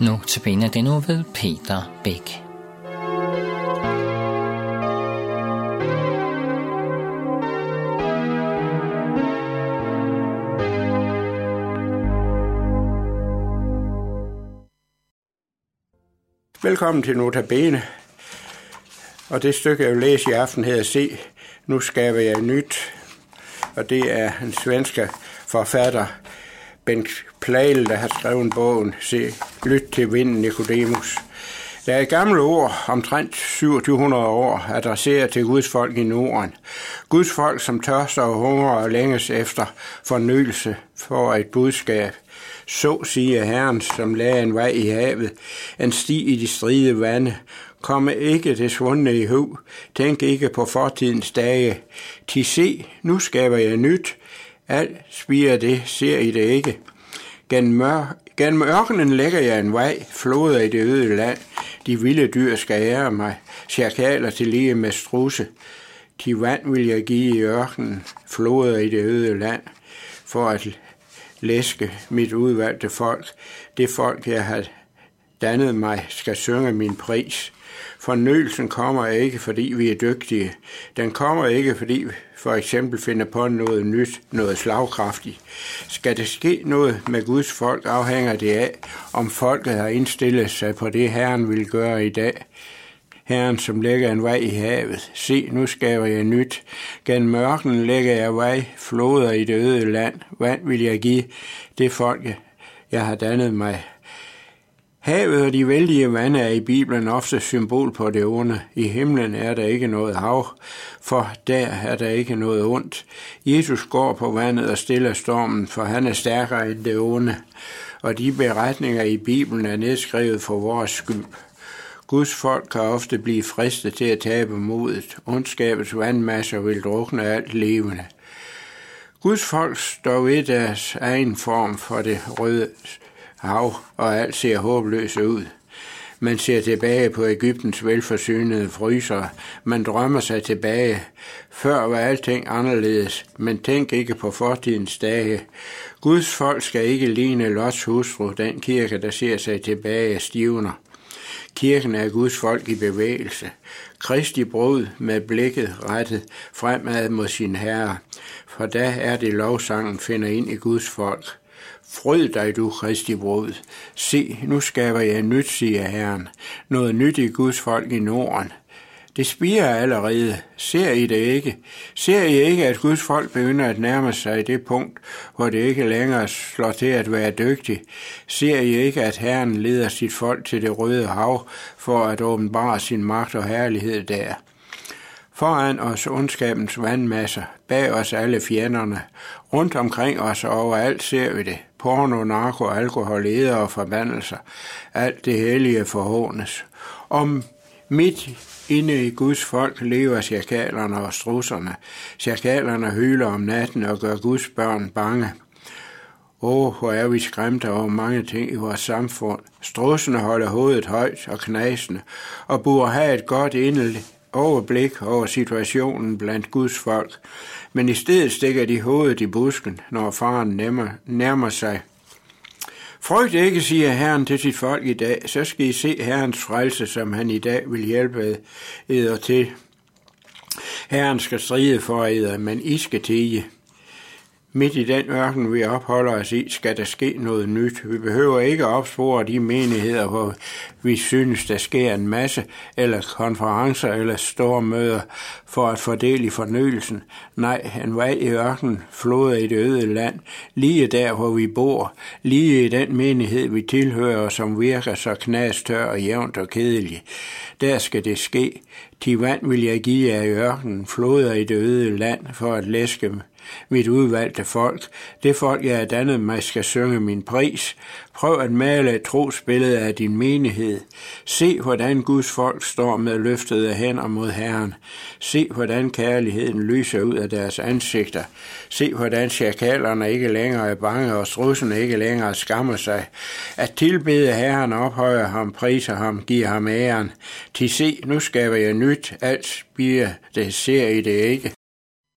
Nu til benet nu ved Peter Bæk. Velkommen til Notabene. Og det stykke, jeg vil læse i aften, hedder Se, nu skaber jeg nyt. Og det er en svenske forfatter, Bent Plagel, der har skrevet bogen Se, lyt til vinden, Nicodemus. Der er et gammelt ord, omtrent 2700 år, adresseret til Guds folk i Norden. Guds folk, som tørster og hungrer og længes efter fornyelse for et budskab. Så siger Herren, som lagde en vej i havet, en sti i de stride vande. Kom ikke det svundne i hu, tænk ikke på fortidens dage. Til se, nu skaber jeg nyt, alt spiger det, ser I det ikke. Gennem, mør gennem ørkenen lægger jeg en vej, floder i det øde land. De vilde dyr skal ære mig, chakaler til lige med struse. De vand vil jeg give i ørkenen, floder i det øde land, for at læske mit udvalgte folk. Det folk, jeg har dannet mig, skal synge min pris. Fornyelsen kommer ikke, fordi vi er dygtige. Den kommer ikke, fordi vi for eksempel finder på noget nyt, noget slagkraftigt. Skal det ske noget med Guds folk, afhænger det af, om folket har indstillet sig på det, Herren vil gøre i dag. Herren, som lægger en vej i havet. Se, nu skaber jeg nyt. Gennem mørken lægger jeg vej, floder i det øde land. Vand vil jeg give det folk, jeg har dannet mig. Havet og de vældige vande er i Bibelen ofte symbol på det onde. I himlen er der ikke noget hav, for der er der ikke noget ondt. Jesus går på vandet og stiller stormen, for han er stærkere end det onde. Og de beretninger i Bibelen er nedskrevet for vores skyld. Guds folk kan ofte blive fristet til at tabe modet. Ondskabets vandmasser vil drukne alt levende. Guds folk står ved deres egen form for det røde hav, og alt ser håbløst ud. Man ser tilbage på Ægyptens velforsynede fryser. Man drømmer sig tilbage. Før var alting anderledes, men tænk ikke på fortidens dage. Guds folk skal ikke ligne Lots hustru, den kirke, der ser sig tilbage stivner. Kirken er Guds folk i bevægelse. Kristi brud med blikket rettet fremad mod sin herre. For da er det lovsangen finder ind i Guds folk. Fryd dig, du Kristi brud. Se, nu skaber jeg nyt, siger Herren. Noget nyt i Guds folk i Norden. Det spiger allerede. Ser I det ikke? Ser I ikke, at Guds folk begynder at nærme sig det punkt, hvor det ikke længere slår til at være dygtig? Ser I ikke, at Herren leder sit folk til det røde hav for at åbenbare sin magt og herlighed der? Foran os ondskabens vandmasser, bag os alle fjenderne, rundt omkring os og overalt ser vi det. Porno, narko, alkohol, æder og forbandelser. Alt det hellige forhånes. Om midt inde i Guds folk lever cirkalerne og strusserne. Cirkalerne hyler om natten og gør Guds børn bange. Åh, oh, hvor er vi skræmte over mange ting i vores samfund. Strussene holder hovedet højt og knasende, og burde have et godt indel overblik over situationen blandt Guds folk, men i stedet stikker de hovedet i busken, når faren nærmer, nærmer sig. Frygt ikke, siger Herren til sit folk i dag, så skal I se Herrens frelse, som han i dag vil hjælpe eder til. Herren skal stride for eder, men I skal tige. Midt i den ørken, vi opholder os i, skal der ske noget nyt. Vi behøver ikke opspore de menigheder, hvor vi synes, der sker en masse, eller konferencer eller store møder for at fordele i fornyelsen. Nej, en vej i ørken floder i det øde land, lige der, hvor vi bor, lige i den menighed, vi tilhører, som virker så knastør og jævnt og kedelig. Der skal det ske. De vand vil jeg give jer i ørkenen, floder i det øde land, for at læske mit udvalgte folk. Det folk, jeg er dannet mig, skal synge min pris. Prøv at male et trosbillede af din menighed. Se, hvordan Guds folk står med løftede hænder mod Herren. Se, hvordan kærligheden lyser ud af deres ansigter. Se, hvordan chakalerne ikke længere er bange, og strussene ikke længere skammer sig. At tilbede Herren, ophøjer ham, priser ham, giver ham æren. Til se, nu skaber jeg nyt, alt bliver det ser I det ikke.